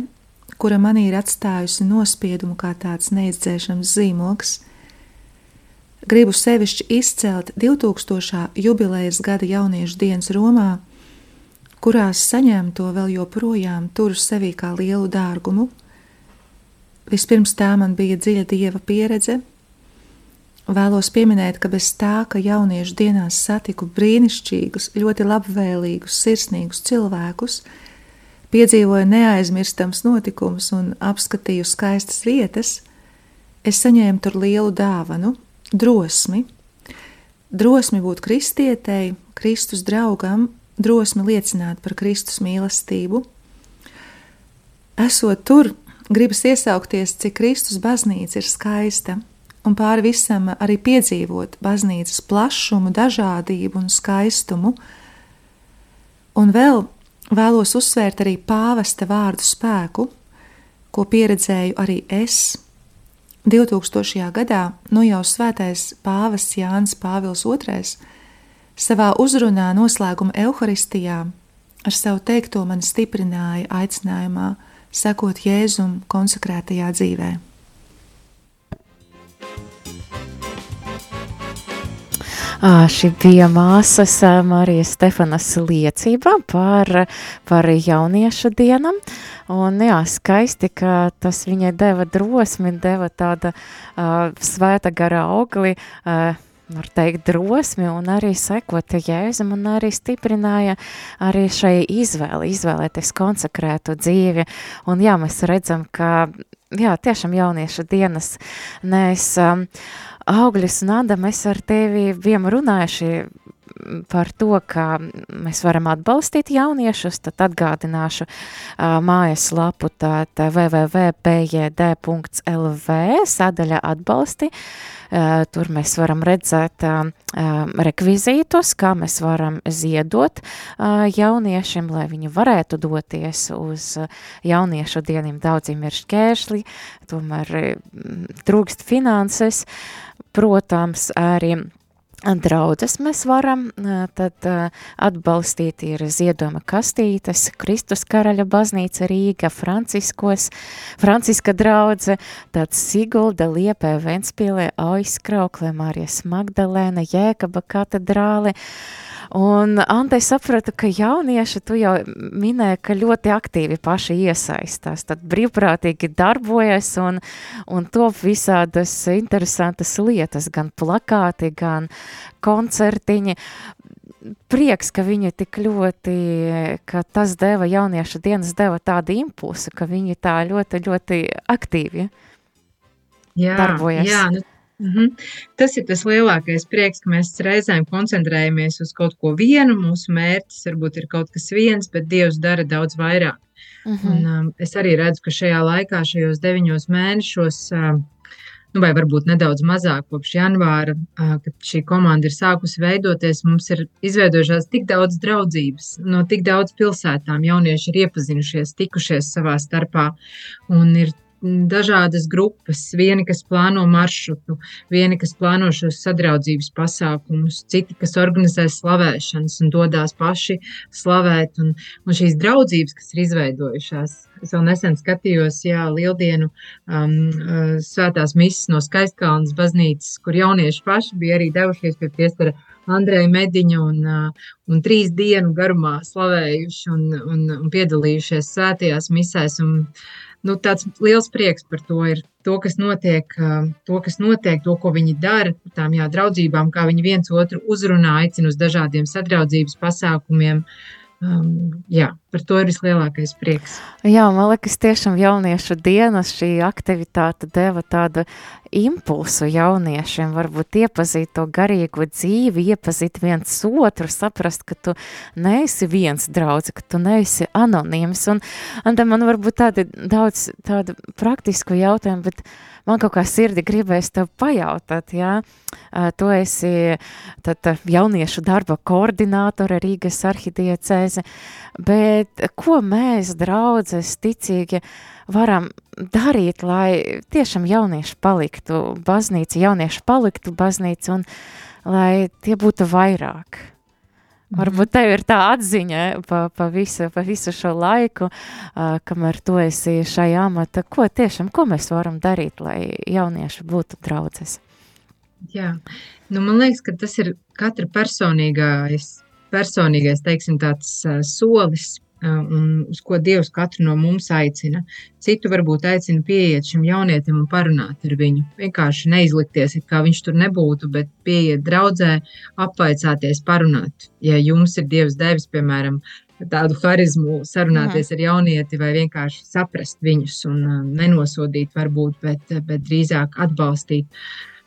kura manī ir atstājusi nospiedumu kā tāds neizdzēšams zīmoks. Gribu sevišķi izcelt 2000. jubilejas gada jauniešu dienas Romā, kurās saņemto vēl joprojām turu sevī kā lielu dārgumu. Vispirms tā man bija dziļa dieva pieredze, Vēlos pieminēt, ka bez tā, ka jauniešu dienās satiku brīnišķīgus, ļoti labvēlīgus, sirsnīgus cilvēkus, piedzīvoju neaizmirstams notikumus un apskatīju skaistas vietas, es saņēmu tur lielu dāvanu, drosmi. Drosmi būt kristietei, Kristus draugam, drosmi liecināt par Kristus mīlestību. Esot tur, gribas iesaukties, cik Kristus baznīca ir skaista un pāri visam arī piedzīvot baznīcas plašumu, dažādību un skaistumu. Un vēl vēlos uzsvērt arī pāvesta vārdu spēku, ko pieredzēju arī es. 2000. gadā nu jau svētais pāvests Jānis Pāvils II savā uzrunā noslēguma evaharistijā ar savu teikto man stiprināja aicinājumā sekot Jēzum konsekrētajā dzīvēm. Šī bija māsas Marijas Stefanas liecība par, par jauniešu dienam. Un jā, skaisti, ka tas viņai deva drosmi, deva tāda uh, svēta gara augli, uh, var teikt, drosmi un arī sekot Jēzum un arī stiprināja arī šai izvēli, izvēlēties konsekrētu dzīvi. Un jā, mēs redzam, ka, jā, tiešām jauniešu dienas. Mēs um, augļus un Anda, mēs ar tevi bijām runājuši par to, ka mēs varam atbalstīt jauniešus, tad atgādināšu uh, mājaslapu www.pjd.lv sadaļa atbalsti. Uh, tur mēs varam redzēt uh, rekvizītus, kā mēs varam ziedot uh, jauniešiem, lai viņi varētu doties uz jauniešu dieniem. Daudziem ir šķēršļi, tomēr trūkst finanses, protams, arī draudzes mēs varam tad atbalstīt ir ziedojuma kastītes, Kristus karaļa baznīca Rīga, Franciskos, Franciska draudze, tad Sigulda, Liepē, Ventspīlē, Aizkrauklē, Mārijas Magdalēna, Jēkaba katedrāle, uh, Un Ante sapratu, ka jaunieši, tu jau minēji, ka ļoti aktīvi paši iesaistās, tad brīvprātīgi darbojas un, un top visādas interesantas lietas, gan plakāti, gan koncertiņi. Prieks, ka viņi tik ļoti, ka tas deva jauniešu dienas deva tādu impulsu, ka viņi tā ļoti, ļoti aktīvi jā, darbojas. Jā, nu Mm -hmm. Tas ir tas lielākais prieks, ka mēs reizēm koncentrējamies uz kaut ko vienu. Mūsu mērķis varbūt ir kaut kas viens, bet Dievs dara daudz vairāk. Mm -hmm. Un, um, es arī redzu, ka šajā laikā, šajos deviņos mēnešos, uh, nu, vai varbūt nedaudz mazāk kopš janvāra, uh, kad šī komanda ir sākusi veidoties, mums ir izveidojušās tik daudz draudzības no tik daudz pilsētām. Jaunieši ir iepazinušies, tikušies savā starpā un ir dažādas grupas. Vieni, kas plāno maršrutu, vieni, kas plāno šos sadraudzības pasākumus, citi, kas organizē slavēšanas un dodas paši slavēt. Un, un šīs draudzības, kas ir izveidojušās, es vēl nesen skatījos, jā, Lieldienu um, uh, svētās misijas no Skaistkalnas baznīcas, kur jaunieši paši bija arī devušies pie piestara. Andreja Mediņa un, uh, un trīs dienu garumā slavējuši un, un, un piedalījušies svētajās misēs. Un, nu, tāds liels prieks par to ir. To, kas notiek, to, kas notiek, to, ko viņi dara, tām jā, draudzībām, kā viņi viens otru uzrunā, aicina uz dažādiem sadraudzības pasākumiem. Um, jā, par to ir vislielākais prieks. Jā, man liekas, tiešām jauniešu dienas šī aktivitāte deva tādu impulsu jauniešiem, varbūt iepazīt to garīgo dzīvi, iepazīt viens otru, saprast, ka tu neesi viens draudz, ka tu neesi anonīms. Un, un man varbūt tādi daudz tādu praktisku jautājumu, bet man kaut kā sirdi gribēs tev pajautāt, jā, tu esi tad jauniešu darba koordinātore Rīgas arhidiecēze, bet ko mēs, draudzes, ticīgi, varam darīt, lai tiešām jaunieši paliktu baznīca, jaunieši paliktu baznīca un lai tie būtu vairāk. Mhm. Varbūt tev ir tā atziņa pa, pa, visu, pa visu šo laiku, uh, kamēr tu esi šajā amata, ko tiešām, ko mēs varam darīt, lai jaunieši būtu draudzes. Jā, nu man liekas, ka tas ir katra personīgais, personīgais teiksim, tāds uh, solis, un uz ko Dievs katru no mums aicina. Citu varbūt aicina pieiet šim jaunietim un parunāt ar viņu. Vienkārši neizlikties, kā viņš tur nebūtu, bet pieiet draudzē, apvaicāties, parunāt. Ja jums ir Dievs devis, piemēram, tādu harizmu, sarunāties mm. ar jaunieti vai vienkārši saprast viņus un nenosodīt, varbūt, bet, bet drīzāk atbalstīt.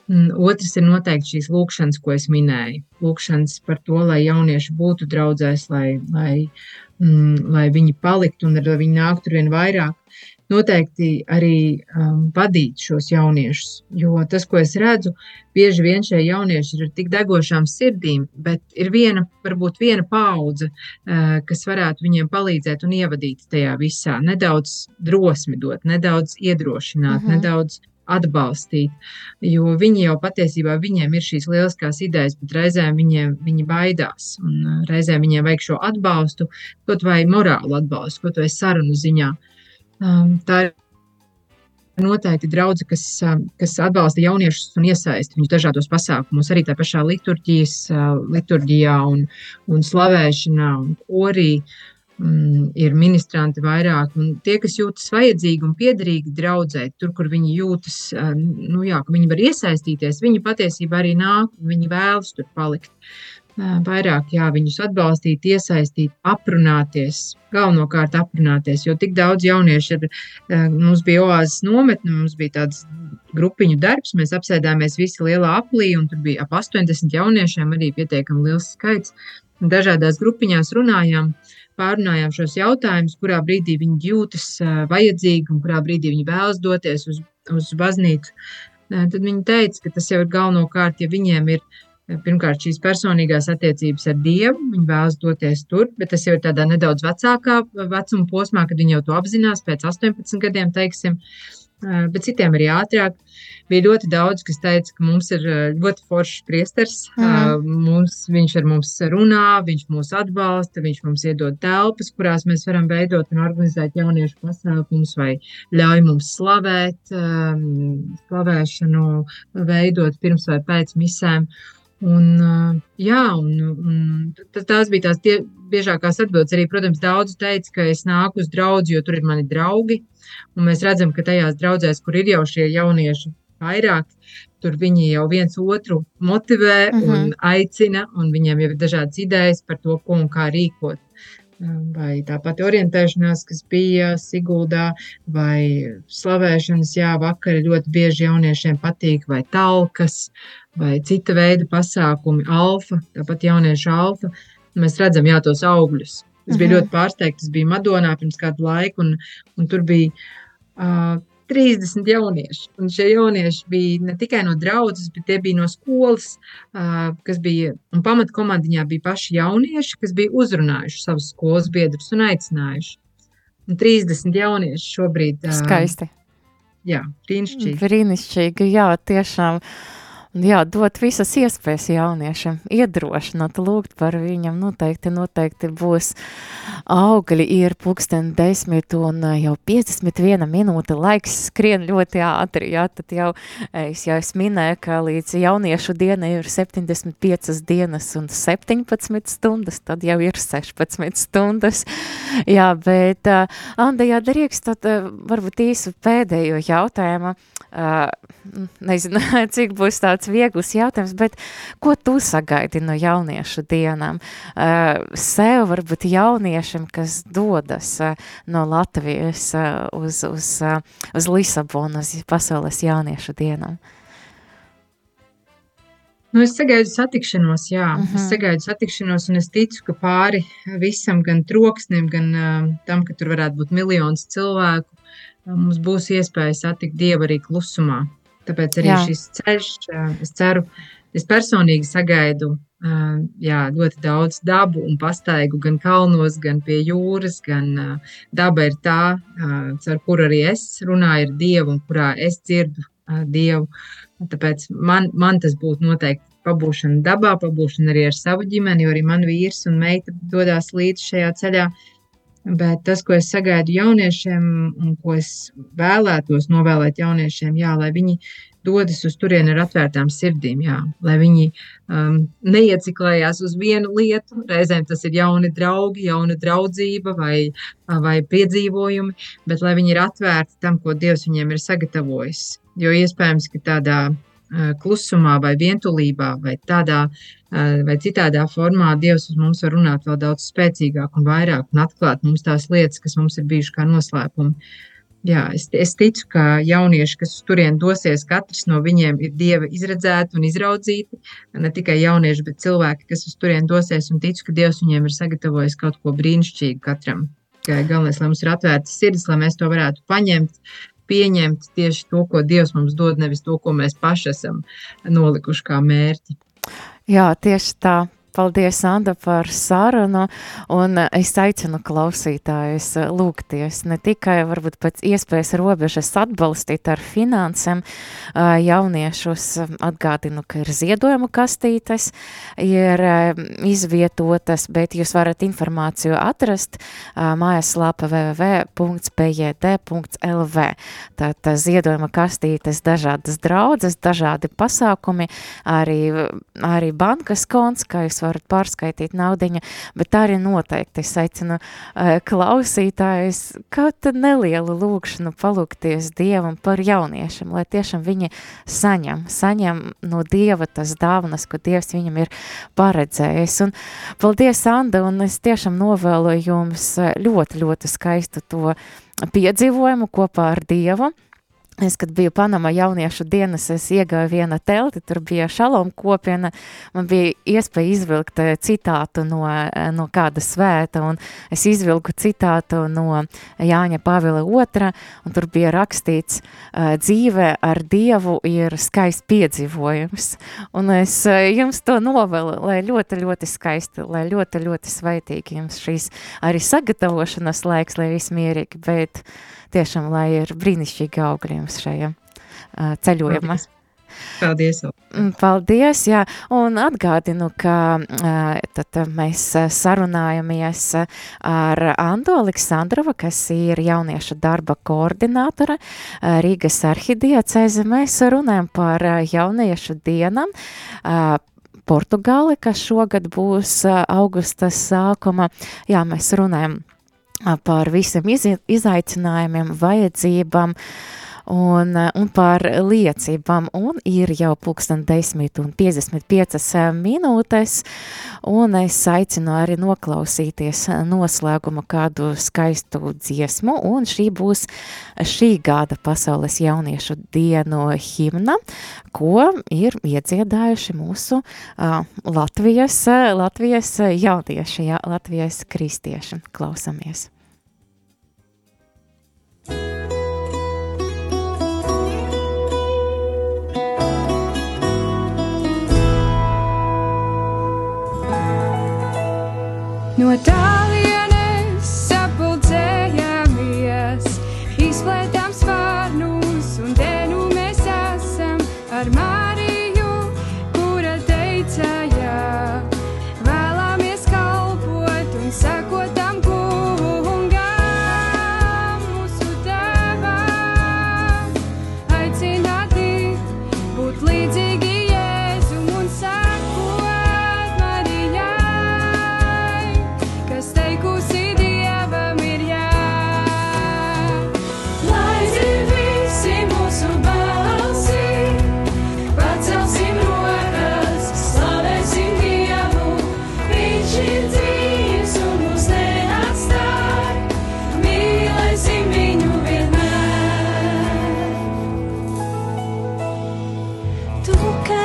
Otrs ir noteikti šīs lūkšanas, ko es minēju. Lūkšanas par to, lai jaunieši būtu draudzēs, lai, lai mm, lai viņi paliktu un lai viņi nāktu vien vairāk. Noteikti arī um, vadīt šos jauniešus, jo tas, ko es redzu, bieži vien šie jaunieši ir ar tik degošām sirdīm, bet ir viena, varbūt viena paudze, uh, kas varētu viņiem palīdzēt un ievadīt tajā visā. Nedaudz drosmi dot, nedaudz iedrošināt, uh mhm. -huh. nedaudz atbalstīt. Jo viņi jau patiesībā viņiem ir šīs lieliskās idejas, bet reizēm viņiem, viņi baidās. Un uh, reizēm viņiem vajag šo atbalstu, kaut vai morālu atbalstu, kaut vai sarunu ziņā. Um, tā ir noteikti draugi, kas, um, kas atbalsta jauniešus un iesaista viņus dažādos pasākumos, arī tā pašā liturģijas, uh, liturģijā un, un slavēšanā un korī. Mm, ir ministranti vairāk, un tie, kas jūtas vajadzīgi un piederīgi draudzēt, tur, kur viņi jūtas, nu jā, ka viņi var iesaistīties, viņi patiesībā arī nāk, viņi vēlas tur palikt. Vairāk, jā, viņus atbalstīt, iesaistīt, aprunāties, galvenokārt aprunāties, jo tik daudz jauniešu ir, mums bija oāzes nometne, mums bija tāds grupiņu darbs, mēs apsēdāmies visi lielā aplī, un tur bija ap 80 jauniešiem, arī pietiekami liels skaits, dažādās grupiņās runājām, pārunājām šos jautājumus, kurā brīdī viņi jūtas vajadzīgi un kurā brīdī viņi vēlas doties uz, uz baznīcu. Tad viņi teica, ka tas jau ir galvenokārt, ja viņiem ir pirmkārt šīs personīgās attiecības ar Dievu, viņi vēlas doties tur, bet tas jau ir tādā nedaudz vecākā vecuma posmā, kad viņi jau to apzinās pēc 18 gadiem, teiksim, bet citiem arī ātrāk. Bija ļoti daudz, kas teica, ka mums ir ļoti foršs priesteris. Mm. Mums, viņš ar mums runā, viņš mūs atbalsta, viņš mums iedod telpas, kurās mēs varam veidot un organizēt jauniešu pasākumus, vai ļauj mums slavēt, slavēšanu, veidot pirms vai pēc misēm. Un, jā, un, un tās bija tās tie, biežākās atbildes. Arī, protams, daudz teica, ka es nāku uz draugu, jo tur ir mani draugi. Un mēs redzam, ka tajās draudzēs, kur ir jau šie jaunieši, vairāk. Tur viņi jau viens otru motivē un uh mhm. -huh. aicina, un viņiem jau ir dažādas idejas par to, ko un kā rīkot. Vai tā pati orientēšanās, kas bija Siguldā, vai slavēšanas, jā, vakari ļoti bieži jauniešiem patīk, vai talkas, vai cita veida pasākumi, alfa, tāpat jauniešu alfa. Mēs redzam, jā, tos augļus. Es biju uh -huh. ļoti pārsteigts. Tas bija Madonā pirms kādu laiku, un, un tur bija uh, 30 jaunieši. Un šie jaunieši bija ne tikai no draudzes, bet tie bija no skolas, kas bija, un pamatkomandiņā bija paši jaunieši, kas bija uzrunājuši savus skolas biedrus un aicinājuši. Un 30 jaunieši šobrīd. Skaisti. Jā, brīnišķīgi. Brīnišķīgi, jā, tiešām. Uh, jā, dot visas iespējas jauniešiem, iedrošināt, lūgt par viņam, noteikti, noteikti būs augļi, ir pulksten desmit un eh, jau 51 minūte, laiks skrien ļoti ātri, jā, tad jau es jau es minēju, ka līdz jauniešu diena ir 75 dienas un 17 stundas, tad jau ir 16 stundas, jā, bet uh, Anda, jā, Darieks, tad varbūt īsu pēdējo jautājumu, uh, nezinu, cik būs tāds viegls jautājums, bet ko tu sagaidi no jauniešu dienām? Uh, sev varbūt jauniešiem, kas dodas uh, no Latvijas uz, uz, uz Lisabonu, uz pasaules jauniešu dienām. Nu, es sagaidu satikšanos, jā. Uh -huh. Es mhm. sagaidu satikšanos, un es ticu, ka pāri visam, gan troksnim, gan uh, tam, ka tur varētu būt miljonus cilvēku, mums būs iespēja satikt Dievu arī klusumā. Tāpēc arī jā. šis ceļš, es ceru, es personīgi sagaidu jā, ļoti daudz dabu un pastaigu gan kalnos, gan pie jūras, gan daba ir tā, caur kuru arī es runāju ar Dievu un kurā es dzirdu Dievu. Tāpēc man, man tas būtu noteikti pabūšana dabā, pabūšana arī ar savu ģimeni, jo arī man vīrs un meita dodas līdzi šajā ceļā. Uh, Bet tas, ko es sagaidu jauniešiem, un ko es vēlētos novēlēt jauniešiem, jā, lai viņi dodas uz turieni ar atvērtām sirdīm, jā, lai viņi um, neieciklējās uz vienu lietu. Reizēm tas ir jauni draugi, jauna draudzība vai, vai piedzīvojumi, bet lai viņi ir atvērti tam, ko Dievs viņiem ir sagatavojis. Jo iespējams, ka tādā klusumā vai vientulībā vai tādā vai citādā formā Dievs uz mums var runāt vēl daudz spēcīgāk un vairāk un atklāt mums tās lietas, kas mums ir bijušas kā noslēpumi. Jā, es, es ticu, ka jaunieši, kas uz turieni dosies, katrs no viņiem ir dieva izredzēti un izraudzīti. Ne tikai jaunieši, bet cilvēki, kas uz turieni dosies, un ticu, ka Dievs viņiem ir sagatavojis kaut ko brīnišķīgu katram. Galvenais, lai mums ir atvērta sirds, lai mēs to varētu paņemt, pieņemt tieši to, ko Dievs mums dod, nevis to, ko mēs paši esam nolikuši kā mērķi. Jā, tieši tā. Paldies, Anda, par sarunu, un es aicinu klausītājus lūgties ne tikai varbūt pēc iespējas robežas atbalstīt ar finansēm jauniešus, atgādinu, ka ir ziedojuma kastītes, ir izvietotas, bet jūs varat informāciju atrast mājaslapa www.pjd.lv. Tātad ziedojuma kastītes dažādas draudzes, dažādi pasākumi, arī, arī bankas konts, kā jūs varat varat pārskaitīt naudiņu, bet arī noteikti es aicinu uh, klausītājus kaut nelielu lūkšanu palūkties Dievam par jauniešiem, lai tiešām viņi saņem, saņem no Dieva tas dāvanas, ko Dievs viņam ir paredzējis. Un paldies, Anda, un es tiešām novēlu jums ļoti, ļoti skaistu to piedzīvojumu kopā ar Dievu. Es, kad biju Panamā jauniešu dienas, es iegāju viena telti, tur bija šalom kopiena, man bija iespēja izvilkt eh, citātu no, eh, no kāda svēta, un es izvilku citātu no Jāņa Pavila otra, un tur bija rakstīts, eh, dzīve ar Dievu ir skaists piedzīvojums, un es jums to novelu, lai ļoti, ļoti skaisti, lai ļoti, ļoti svaitīgi jums šīs arī sagatavošanas laiks, lai viss mierīgi, bet tiešām, lai ir brīnišķīgi augļi jums šajā uh, ceļojumā. Paldies! Paldies, jā, un atgādinu, ka tad mēs sarunājamies ar Andu Aleksandrovu, kas ir jauniešu darba koordinātore Rīgas arhidiecēze. Mēs runājam par jauniešu dienam. Portugāli, kas šogad būs augusta sākuma. Jā, mēs runājam par visiem izaicinājumiem, vajadzībām un, un par liecībām. Un ir jau pulksten 10 un 55 minūtes, un es aicinu arī noklausīties noslēguma kādu skaistu dziesmu, un šī būs šī gada Pasaules jauniešu dienu himna, ko ir iedziedājuši mūsu uh, Latvijas, Latvijas jaunieši, jā, Latvijas kristieši. Klausamies! No tālienes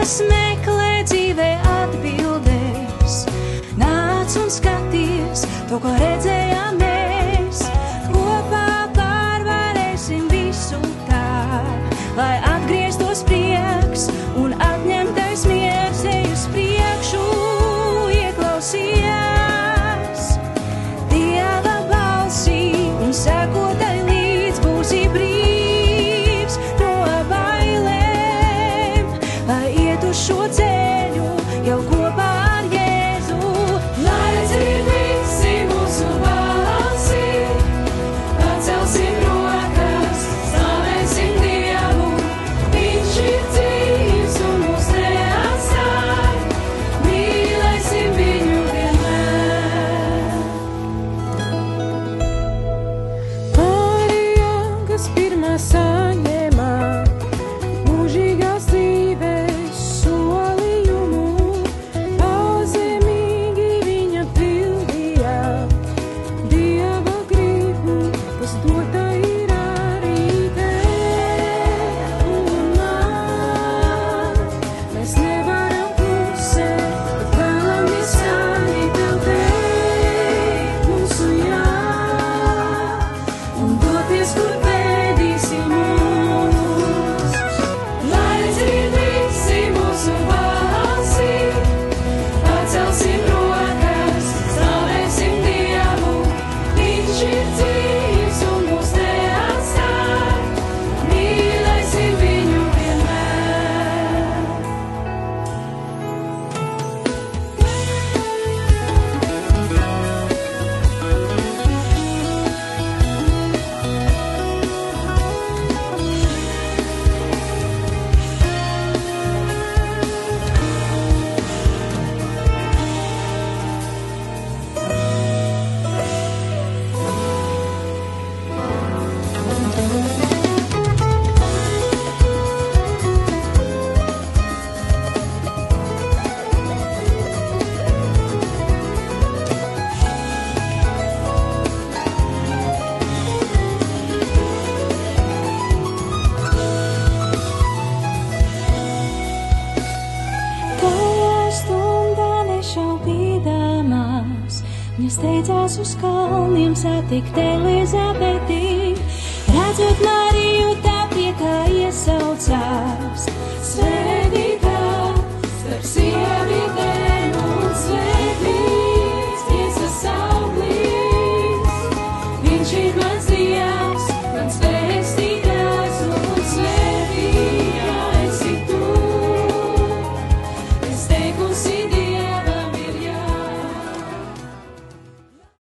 kas meklē dzīvē atbildēs, nāc un skaties to, ko redzējām